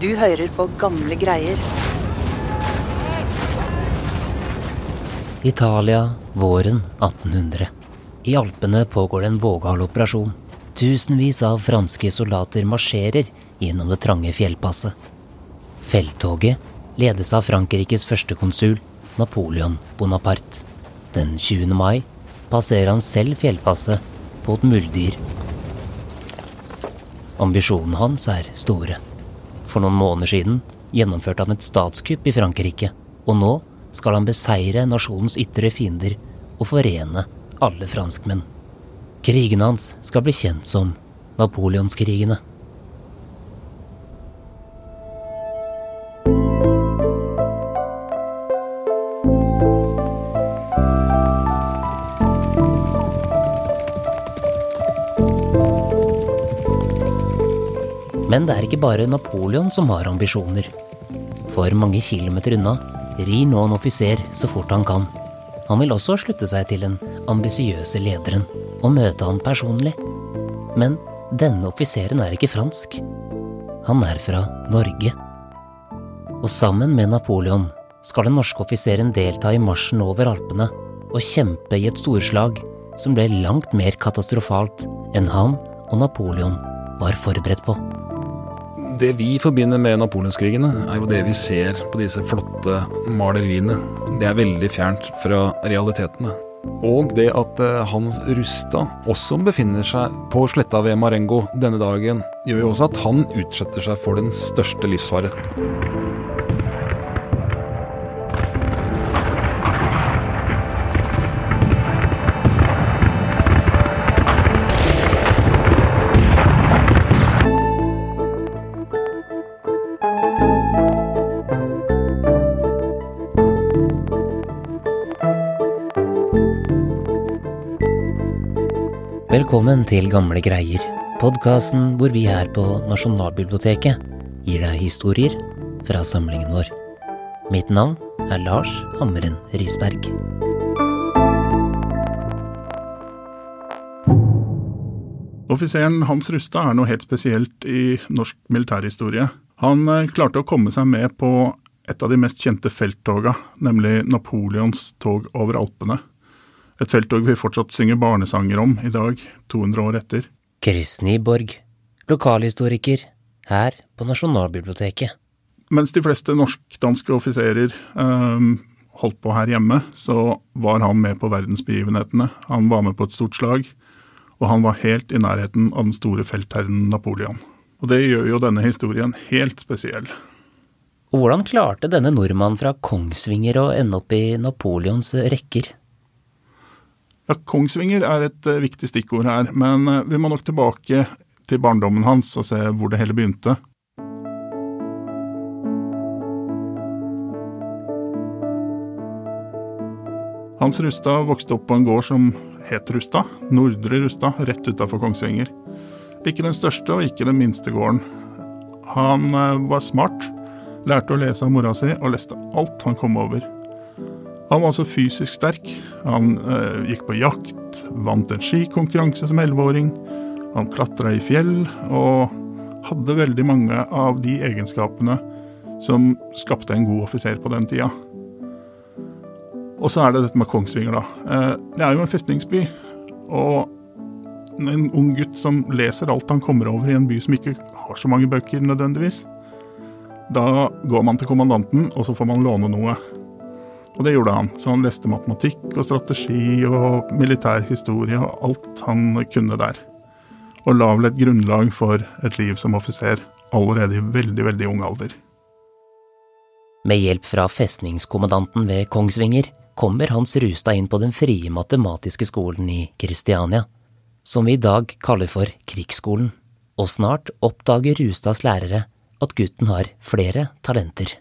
Du hører på gamle greier. Italia, våren 1800. I Alpene pågår det en vågal operasjon. Tusenvis av franske soldater marsjerer gjennom det trange fjellpasset. Felttoget ledes av Frankrikes førstekonsul Napoleon Bonaparte. Den 20. mai passerer han selv fjellpasset på et muldyr. Ambisjonene hans er store. For noen måneder siden gjennomførte han et statskupp i Frankrike, og nå skal han beseire nasjonens ytre fiender og forene alle franskmenn. Krigene hans skal bli kjent som napoleonskrigene. Er ikke bare Napoleon som har ambisjoner. For mange kilometer unna rir nå en offiser så fort han kan. Han vil også slutte seg til den ambisiøse lederen og møte han personlig. Men denne offiseren er ikke fransk. Han er fra Norge. Og sammen med Napoleon skal den norske offiseren delta i marsjen over Alpene og kjempe i et storslag som ble langt mer katastrofalt enn han og Napoleon var forberedt på. Det vi forbinder med napoleonskrigene, er jo det vi ser på disse flotte maleriene. Det er veldig fjernt fra realitetene. Og det at eh, Hans Rustad også befinner seg på sletta ved Marengo denne dagen, gjør jo også at han utsetter seg for den største livsfare. Velkommen til Gamle greier, podkasten hvor vi her på Nasjonalbiblioteket gir deg historier fra samlingen vår. Mitt navn er Lars Hammeren Risberg. Offiseren Hans Rustad er noe helt spesielt i norsk militærhistorie. Han eh, klarte å komme seg med på et av de mest kjente felttoga, nemlig Napoleons tog over Alpene. Et felttog vi fortsatt synger barnesanger om i dag, 200 år etter. Chris Nyborg, lokalhistoriker, her på Nasjonalbiblioteket. Mens de fleste norsk-danske offiserer eh, holdt på her hjemme, så var han med på verdensbegivenhetene. Han var med på et stort slag, og han var helt i nærheten av den store feltherren Napoleon. Og det gjør jo denne historien helt spesiell. Hvordan klarte denne nordmannen fra Kongsvinger å ende opp i Napoleons rekker? Ja, Kongsvinger er et uh, viktig stikkord her, men uh, vi må nok tilbake til barndommen hans og se hvor det hele begynte. Hans Rustad vokste opp på en gård som het Rustad, Nordre Rustad, rett utafor Kongsvinger. Ikke den største og ikke den minste gården. Han uh, var smart, lærte å lese av mora si og leste alt han kom over. Han var altså fysisk sterk. Han eh, gikk på jakt, vant en skikonkurranse som elleveåring. Han klatra i fjell og hadde veldig mange av de egenskapene som skapte en god offiser på den tida. Og så er det dette med Kongsvinger, da. Eh, det er jo en festningsby. Og en ung gutt som leser alt han kommer over i en by som ikke har så mange bøker nødvendigvis. Da går man til kommandanten, og så får man låne noe. Og det gjorde han. Så han leste matematikk og strategi og militær historie og alt han kunne der. Og la vel et grunnlag for et liv som offiser allerede i veldig, veldig ung alder. Med hjelp fra festningskommandanten ved Kongsvinger kommer Hans Rustad inn på den frie matematiske skolen i Kristiania, som vi i dag kaller for Krigsskolen. Og snart oppdager Rustads lærere at gutten har flere talenter.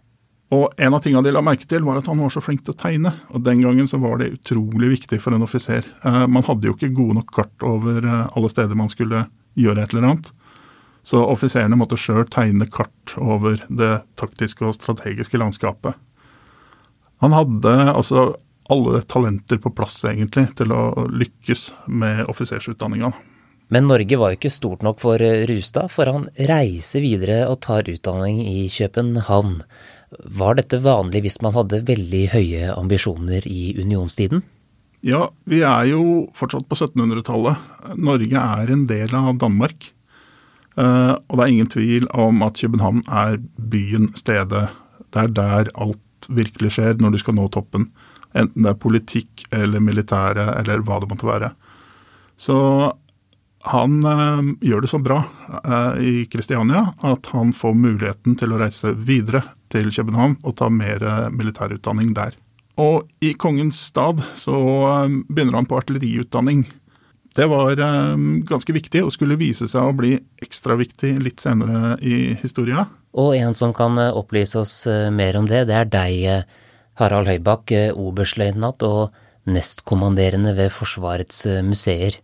Og en av tingene de la merke til, var at han var så flink til å tegne. Og den gangen så var det utrolig viktig for en offiser. Eh, man hadde jo ikke gode nok kart over eh, alle steder man skulle gjøre et eller annet. Så offiserene måtte sjøl tegne kart over det taktiske og strategiske landskapet. Han hadde altså alle talenter på plass, egentlig, til å lykkes med offisersutdanninga. Men Norge var jo ikke stort nok for Rustad, for han reiser videre og tar utdanning i København. Var dette vanlig hvis man hadde veldig høye ambisjoner i unionstiden? Ja, vi er jo fortsatt på 1700-tallet. Norge er en del av Danmark. Uh, og det er ingen tvil om at København er byen, stedet. Det er der alt virkelig skjer når du skal nå toppen. Enten det er politikk eller militære eller hva det måtte være. Så han uh, gjør det så bra uh, i Kristiania at han får muligheten til å reise videre til København og ta mer militærutdanning der. Og i Kongens stad så begynner han på artilleriutdanning. Det var ganske viktig og skulle vise seg å bli ekstra viktig litt senere i historia. Og en som kan opplyse oss mer om det, det er deg, Harald Høybakk, oberstløytnant og nestkommanderende ved Forsvarets museer.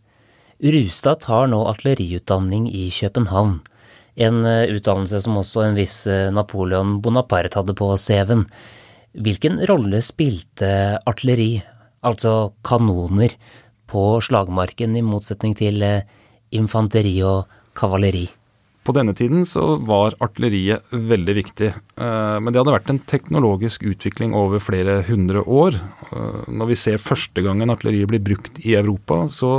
Rustad tar nå artilleriutdanning i København, en utdannelse som også en viss Napoleon Bonaparte hadde på CV-en. Hvilken rolle spilte artilleri, altså kanoner, på slagmarken, i motsetning til eh, infanteri og kavaleri? På denne tiden så var artilleriet veldig viktig, eh, men det hadde vært en teknologisk utvikling over flere hundre år. Eh, når vi ser første gangen artilleriet blir brukt i Europa, så,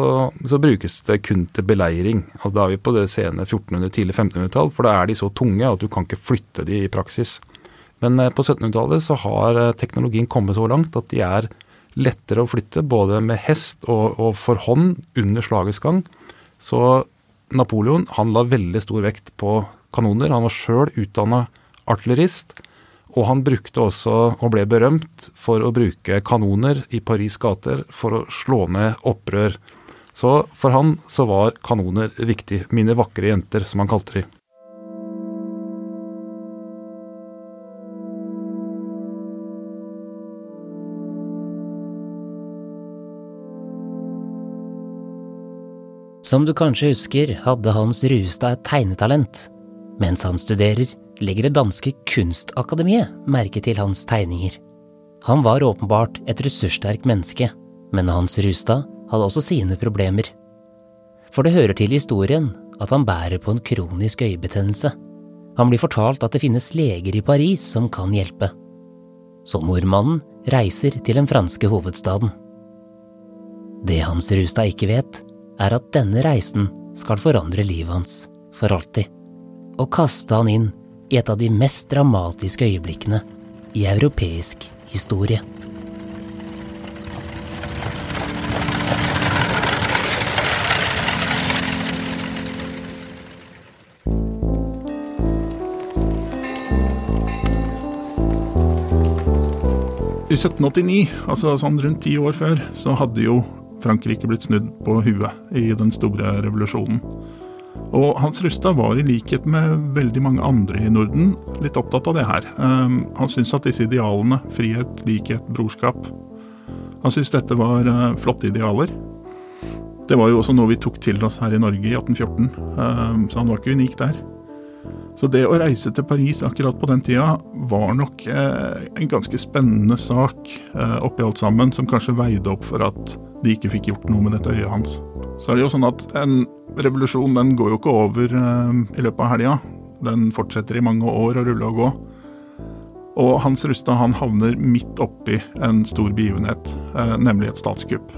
så brukes det kun til beleiring. Altså, da er vi på det sene 1400-, tidlig 1500-tall, for da er de så tunge at du kan ikke flytte de i praksis. Men på 1700-tallet så har teknologien kommet så langt at de er lettere å flytte, både med hest og, og for hånd under slagets gang. Så Napoleon han la veldig stor vekt på kanoner. Han var sjøl utdanna artillerist. Og han brukte også, og ble berømt for å bruke kanoner i Paris gater for å slå ned opprør. Så for han så var kanoner viktig. Mine vakre jenter, som han kalte de. Som du kanskje husker, hadde Hans Ruestad et tegnetalent. Mens han studerer, legger det danske kunstakademiet merke til hans tegninger. Han var åpenbart et ressurssterkt menneske, men Hans Ruestad hadde også sine problemer. For det hører til historien at han bærer på en kronisk øyebetennelse. Han blir fortalt at det finnes leger i Paris som kan hjelpe. Så nordmannen reiser til den franske hovedstaden. Det Hans Rustad ikke vet, er at denne reisen skal forandre livet hans for alltid, og kaste han inn i et av de mest dramatiske øyeblikkene i europeisk historie. I 1789, altså sånn rundt ti år før, så hadde jo Frankrike blitt snudd på huet i den store revolusjonen. Og Hans Rustad var i likhet med veldig mange andre i Norden litt opptatt av det her. Um, han syntes at disse idealene, frihet, likhet, brorskap Han syntes dette var uh, flotte idealer. Det var jo også noe vi tok til oss her i Norge i 1814, um, så han var ikke unik der. Så det å reise til Paris akkurat på den tida var nok eh, en ganske spennende sak eh, oppi alt sammen, som kanskje veide opp for at de ikke fikk gjort noe med dette øyet hans. Så er det jo sånn at en revolusjon den går jo ikke over eh, i løpet av helga. Den fortsetter i mange år å rulle og gå. Og Hans Rustad han havner midt oppi en stor begivenhet, eh, nemlig et statskupp.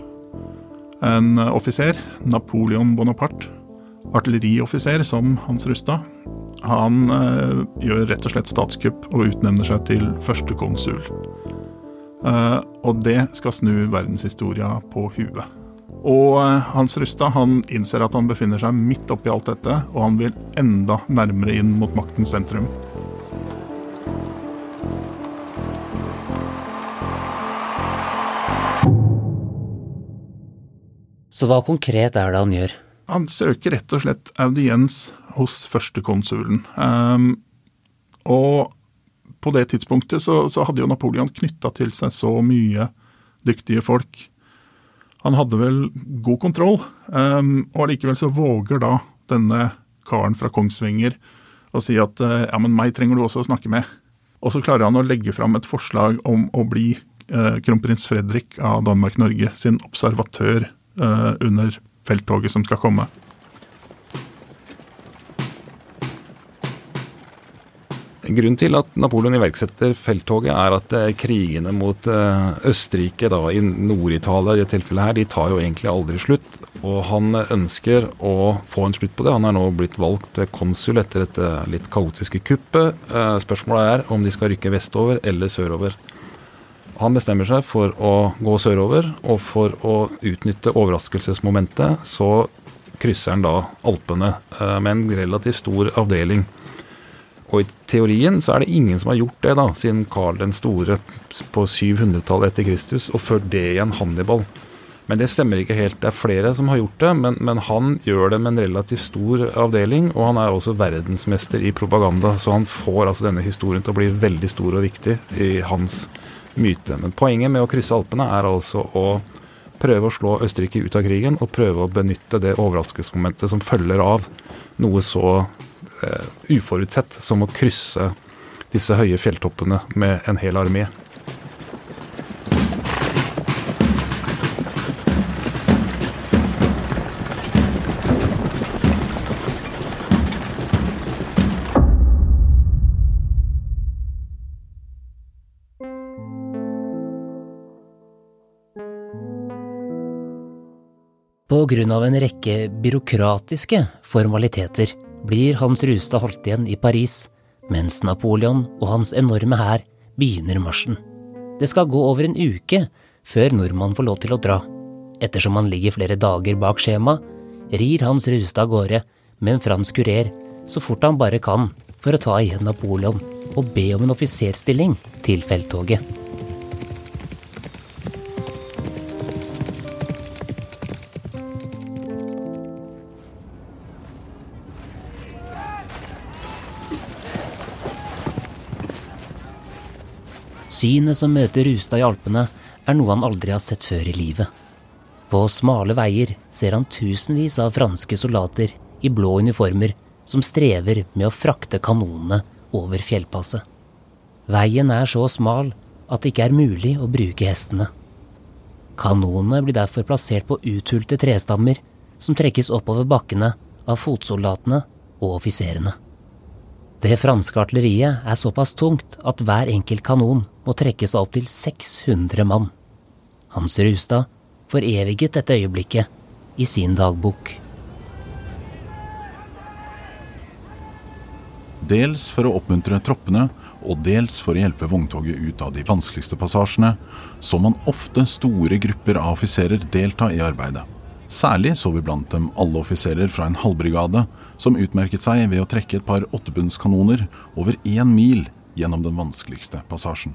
En offiser, Napoleon Bonaparte, artillerioffiser som Hans Rustad, han eh, gjør rett og slett statskupp og utnevner seg til førstekonsul. Eh, og det skal snu verdenshistoria på huet. Og eh, Hans Rustad han innser at han befinner seg midt oppi alt dette, og han vil enda nærmere inn mot maktens sentrum. Så hva konkret er det han gjør? Han søker rett og slett audiens hos førstekonsulen. Um, og på det tidspunktet så, så hadde jo Napoleon knytta til seg så mye dyktige folk. Han hadde vel god kontroll, um, og allikevel så våger da denne karen fra Kongsvinger å si at uh, ja, men meg trenger du også å snakke med. Og så klarer han å legge fram et forslag om å bli uh, kronprins Fredrik av Danmark-Norge sin observatør uh, under felttoget som skal komme. Grunnen til at Napoleon iverksetter felttoget, er at eh, krigene mot eh, Østerrike da, i Nord-Italia i dette tilfellet her, de tar jo egentlig aldri slutt. Og han ønsker å få en slutt på det. Han er nå blitt valgt konsul etter dette litt kaotiske kuppet. Eh, spørsmålet er om de skal rykke vestover eller sørover. Han bestemmer seg for å gå sørover, og for å utnytte overraskelsesmomentet så krysser han da Alpene med en relativt stor avdeling. Og i teorien så er det ingen som har gjort det, da, siden Karl den store på 700-tallet etter Kristus, og før det igjen Hannibal. Men det stemmer ikke helt. Det er flere som har gjort det, men, men, han gjør det med en relativt stor avdeling, og han er også verdensmester i propaganda, så han får altså denne historien til å bli veldig stor og viktig i hans myte. Men poenget med å krysse Alpene er altså å prøve å slå Østerrike ut av krigen, og prøve å benytte det overraskelsesmomentet som følger av noe så uh, uforutsett som å krysse disse høye fjelltoppene med en hel armé. På grunn av en rekke byråkratiske formaliteter blir Hans Rustad holdt igjen i Paris, mens Napoleon og hans enorme hær begynner marsjen. Det skal gå over en uke før nordmannen får lov til å dra. Ettersom han ligger flere dager bak skjema, rir Hans Rustad av gårde med en fransk kurer så fort han bare kan for å ta igjen Napoleon og be om en offiserstilling til felttoget. Synet som møter Rustad i Alpene, er noe han aldri har sett før i livet. På smale veier ser han tusenvis av franske soldater i blå uniformer som strever med å frakte kanonene over fjellpasset. Veien er så smal at det ikke er mulig å bruke hestene. Kanonene blir derfor plassert på uthulte trestammer som trekkes oppover bakkene av fotsoldatene og offiserene. Det franske artilleriet er såpass tungt at hver enkelt kanon må trekkes av opptil 600 mann. Hans Rustad foreviget dette øyeblikket i sin dagbok. Dels for å oppmuntre troppene, og dels for å hjelpe vogntoget ut av de vanskeligste passasjene, så man ofte store grupper av offiserer delta i arbeidet. Særlig så vi blant dem alle offiserer fra en halvbrigade, som utmerket seg ved å trekke et par åttebundskanoner over én mil gjennom den vanskeligste passasjen.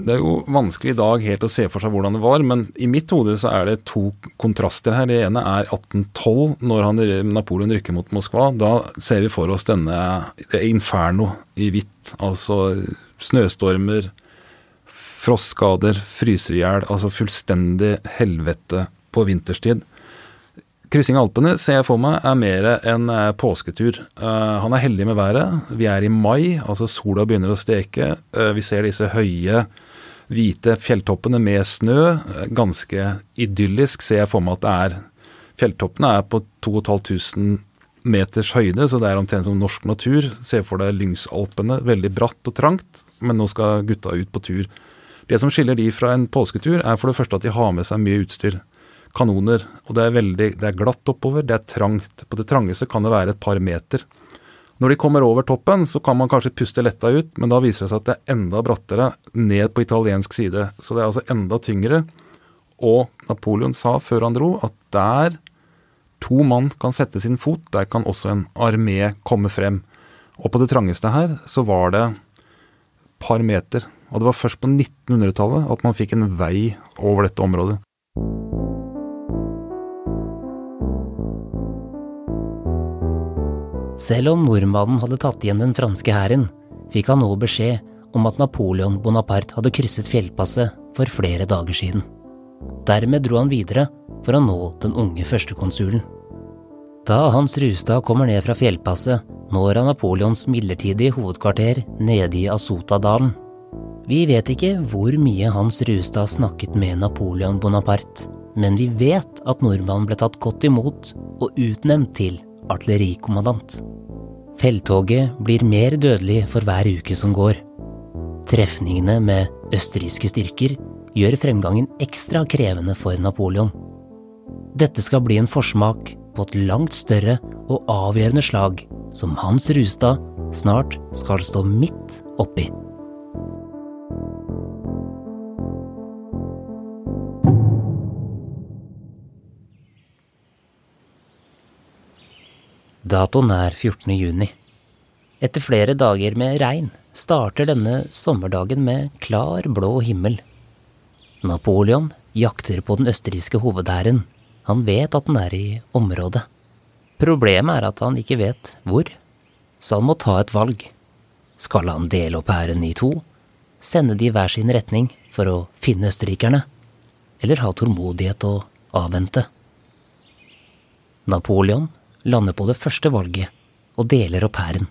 Det er jo vanskelig i dag helt å se for seg hvordan det var, men i mitt hode så er det to kontraster her. Det ene er 1812, når han, Napoleon rykker mot Moskva. Da ser vi for oss denne inferno i hvitt. Altså snøstormer, frostskader, fryser i hjel. Altså fullstendig helvete på vinterstid. Kryssing av Alpene ser jeg for meg er mer en eh, påsketur. Uh, han er heldig med været. Vi er i mai, altså sola begynner å steke. Uh, vi ser disse høye, hvite fjelltoppene med snø. Ganske idyllisk ser jeg for meg at det er. Fjelltoppene er på 2500 meters høyde, så det er omtrent som norsk natur. Se for deg Lyngsalpene, veldig bratt og trangt, men nå skal gutta ut på tur. Det som skiller de fra en påsketur, er for det første at de har med seg mye utstyr kanoner. Og det er, veldig, det er glatt oppover, det er trangt. På det trangeste kan det være et par meter. Når de kommer over toppen, så kan man kanskje puste letta ut, men da viser det seg at det er enda brattere ned på italiensk side. Så det er altså enda tyngre. Og Napoleon sa før han dro at der to mann kan sette sin fot, der kan også en armé komme frem. Og på det trangeste her så var det par meter. Og det var først på 1900-tallet at man fikk en vei over dette området. Selv om nordmannen hadde tatt igjen den franske hæren, fikk han nå beskjed om at Napoleon Bonaparte hadde krysset fjellpasset for flere dager siden. Dermed dro han videre for å nå den unge førstekonsulen. Da Hans Rustad kommer ned fra fjellpasset, når han Napoleons midlertidige hovedkvarter nede i Asotadalen. Vi vet ikke hvor mye Hans Rustad snakket med Napoleon Bonaparte, men vi vet at nordmannen ble tatt godt imot og utnevnt til artillerikommandant. Felttoget blir mer dødelig for hver uke som går. Trefningene med østerrikske styrker gjør fremgangen ekstra krevende for Napoleon. Dette skal bli en forsmak på et langt større og avgjørende slag som Hans Rustad snart skal stå midt oppi. Datoen er 14. juni. Etter flere dager med regn starter denne sommerdagen med klar, blå himmel. Napoleon jakter på den østerrikske hovedhæren. Han vet at den er i området. Problemet er at han ikke vet hvor, så han må ta et valg. Skal han dele opp hæren i to, sende de i hver sin retning for å finne østerrikerne, eller ha tålmodighet og avvente? Napoleon lander på det første valget og deler opp hæren.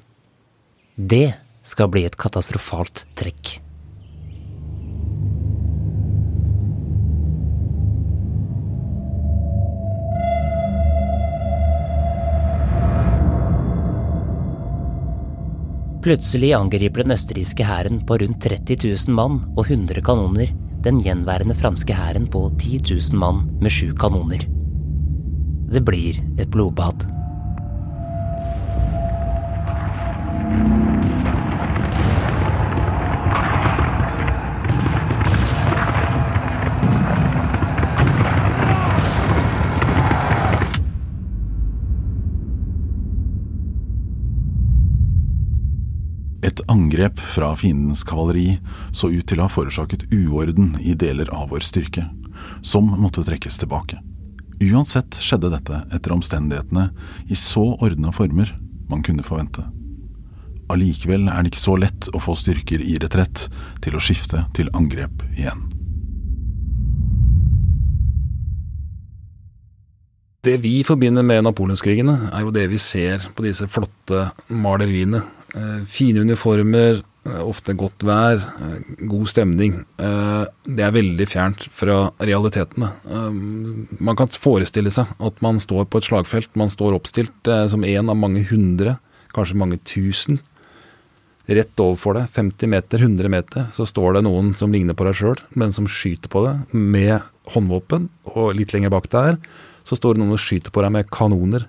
Det skal bli et katastrofalt trekk. Plutselig angriper den østerrikske hæren på rundt 30 000 mann og 100 kanoner den gjenværende franske hæren på 10 000 mann med sju kanoner. Det blir et blodbad. Angrep fra fiendens kavaleri så ut til å ha forårsaket uorden i deler av vår styrke, som måtte trekkes tilbake. Uansett skjedde dette etter omstendighetene i så ordna former man kunne forvente. Allikevel er det ikke så lett å få styrker i retrett til å skifte til angrep igjen. Det vi forbinder med napoleonskrigene, er jo det vi ser på disse flotte maleriene. Eh, fine uniformer, eh, ofte godt vær, eh, god stemning. Det er veldig fjernt fra realitetene. Man kan forestille seg at man står på et slagfelt. Man står oppstilt som en av mange hundre, kanskje mange tusen. Rett overfor deg, 50 meter, 100 meter, så står det noen som ligner på deg sjøl, men som skyter på deg med håndvåpen. Og litt lenger bak der så står det noen og skyter på deg med kanoner.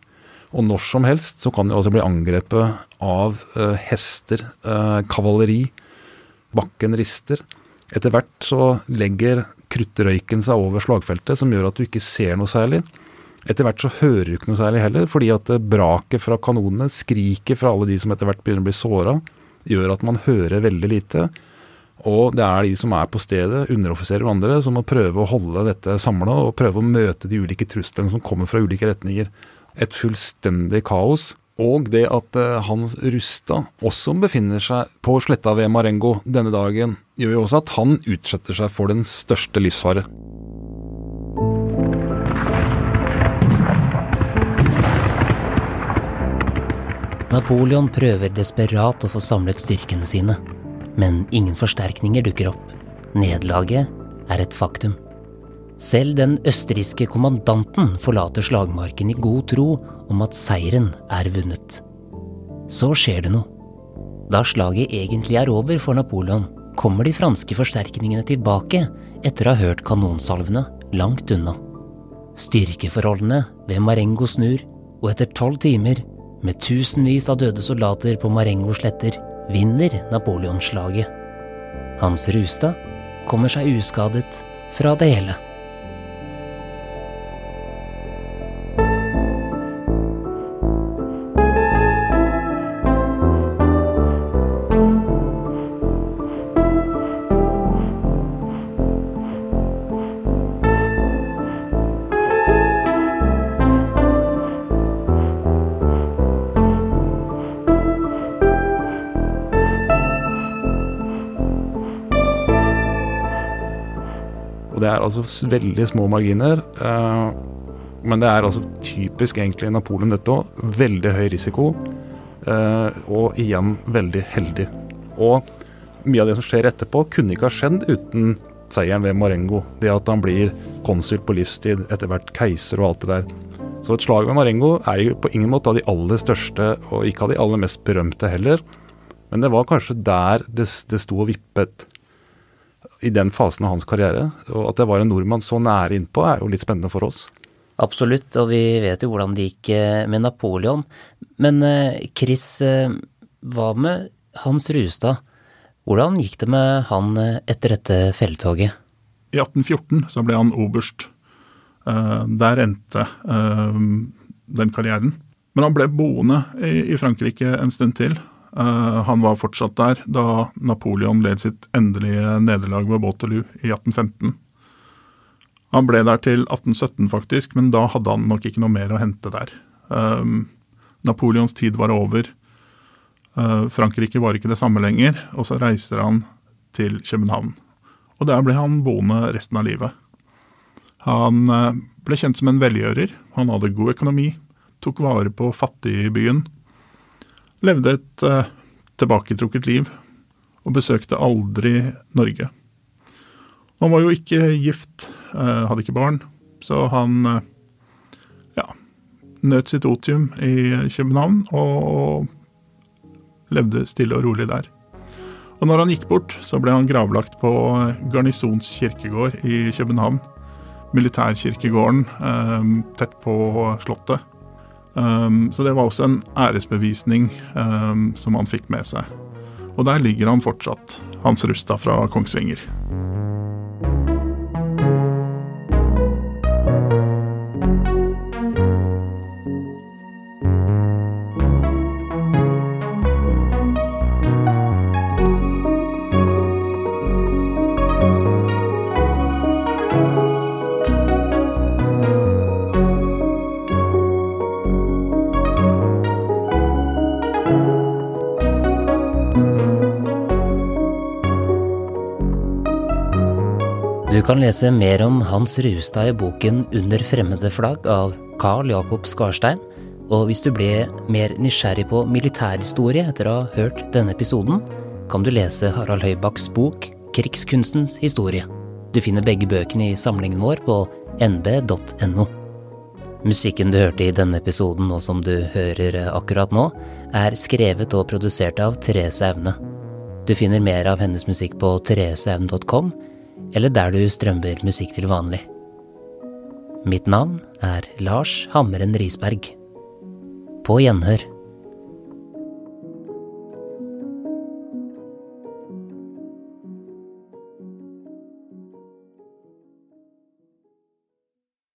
Og når som helst så kan de altså bli angrepet av eh, hester, eh, kavaleri. Bakken rister. Etter hvert så legger kruttrøyken seg over slagfeltet, som gjør at du ikke ser noe særlig. Etter hvert så hører du ikke noe særlig heller, fordi at eh, braket fra kanonene, skriket fra alle de som etter hvert begynner å bli såra, gjør at man hører veldig lite. Og det er de som er på stedet, underoffiserer og andre, som må prøve å holde dette samla og prøve å møte de ulike truslene som kommer fra ulike retninger. Et fullstendig kaos. Og det at eh, Hans Rustad også befinner seg på sletta ved Marengo denne dagen, gjør jo også at han utsetter seg for den største livsfare. Napoleon prøver desperat å få samlet styrkene sine, men ingen forsterkninger dukker opp. Nederlaget er et faktum. Selv den østerrikske kommandanten forlater slagmarken i god tro om at seieren er vunnet. Så skjer det noe. Da slaget egentlig er over for Napoleon, kommer de franske forsterkningene tilbake etter å ha hørt kanonsalvene langt unna. Styrkeforholdene ved Marengo snur, og etter tolv timer, med tusenvis av døde soldater på Marengo sletter, vinner Napoleonslaget. Hans Rustad kommer seg uskadet fra det hele. Det er altså veldig små marginer. eh, men det er altså typisk egentlig Napoleon dette òg. Veldig høy risiko. eh, og igjen veldig heldig. Og mye av det som skjer etterpå, kunne ikke ha skjedd uten seieren ved Marengo. Det at han blir konsul på livstid, etter hvert keiser og alt det der. Så et slag ved Marengo er jo på ingen måte av de aller største, og ikke av de aller mest berømte heller. Men det var kanskje der det, det sto og vippet i den fasen av hans karriere. Og at det var en nordmann så nære innpå, er jo litt spennende for oss. Absolutt, og vi vet jo hvordan det gikk eh, med Napoleon. Men eh, Chris, eh, hva med Hans Rustad? Hvordan gikk det med han etter dette felttoget? I 1814 så ble han oberst. Der endte den karrieren. Men han ble boende i Frankrike en stund til. Han var fortsatt der da Napoleon led sitt endelige nederlag ved Waterloo i 1815. Han ble der til 1817, faktisk, men da hadde han nok ikke noe mer å hente der. Um, Napoleons tid var over. Uh, Frankrike var ikke det samme lenger, og så reiser han til København. Og der ble han boende resten av livet. Han uh, ble kjent som en velgjører. Han hadde god økonomi, tok vare på fattigbyen. Levde et uh, tilbaketrukket liv, og besøkte aldri Norge. Han var jo ikke gift, eh, hadde ikke barn, så han eh, ja, nøt sitt otium i København og levde stille og rolig der. Og når han gikk bort, så ble han gravlagt på Garnisons kirkegård i København. Militærkirkegården tett på Slottet. Um, så det var også en æresbevisning um, som han fikk med seg. Og der ligger han fortsatt, Hans Rustad fra Kongsvinger. Lese mer om Hans Rustad i boken Under fremmede flagg av Carl Jakob Skarstein. Og hvis du ble mer nysgjerrig på militærhistorie etter å ha hørt denne episoden, kan du lese Harald Høybakks bok Krigskunstens historie. Du finner begge bøkene i samlingen vår på nb.no. Musikken du hørte i denne episoden, og som du hører akkurat nå, er skrevet og produsert av Therese Aune. Du finner mer av hennes musikk på thereseaune.com eller der du strømmer musikk til vanlig. Mitt navn er Lars Hammeren Risberg. På gjenhør.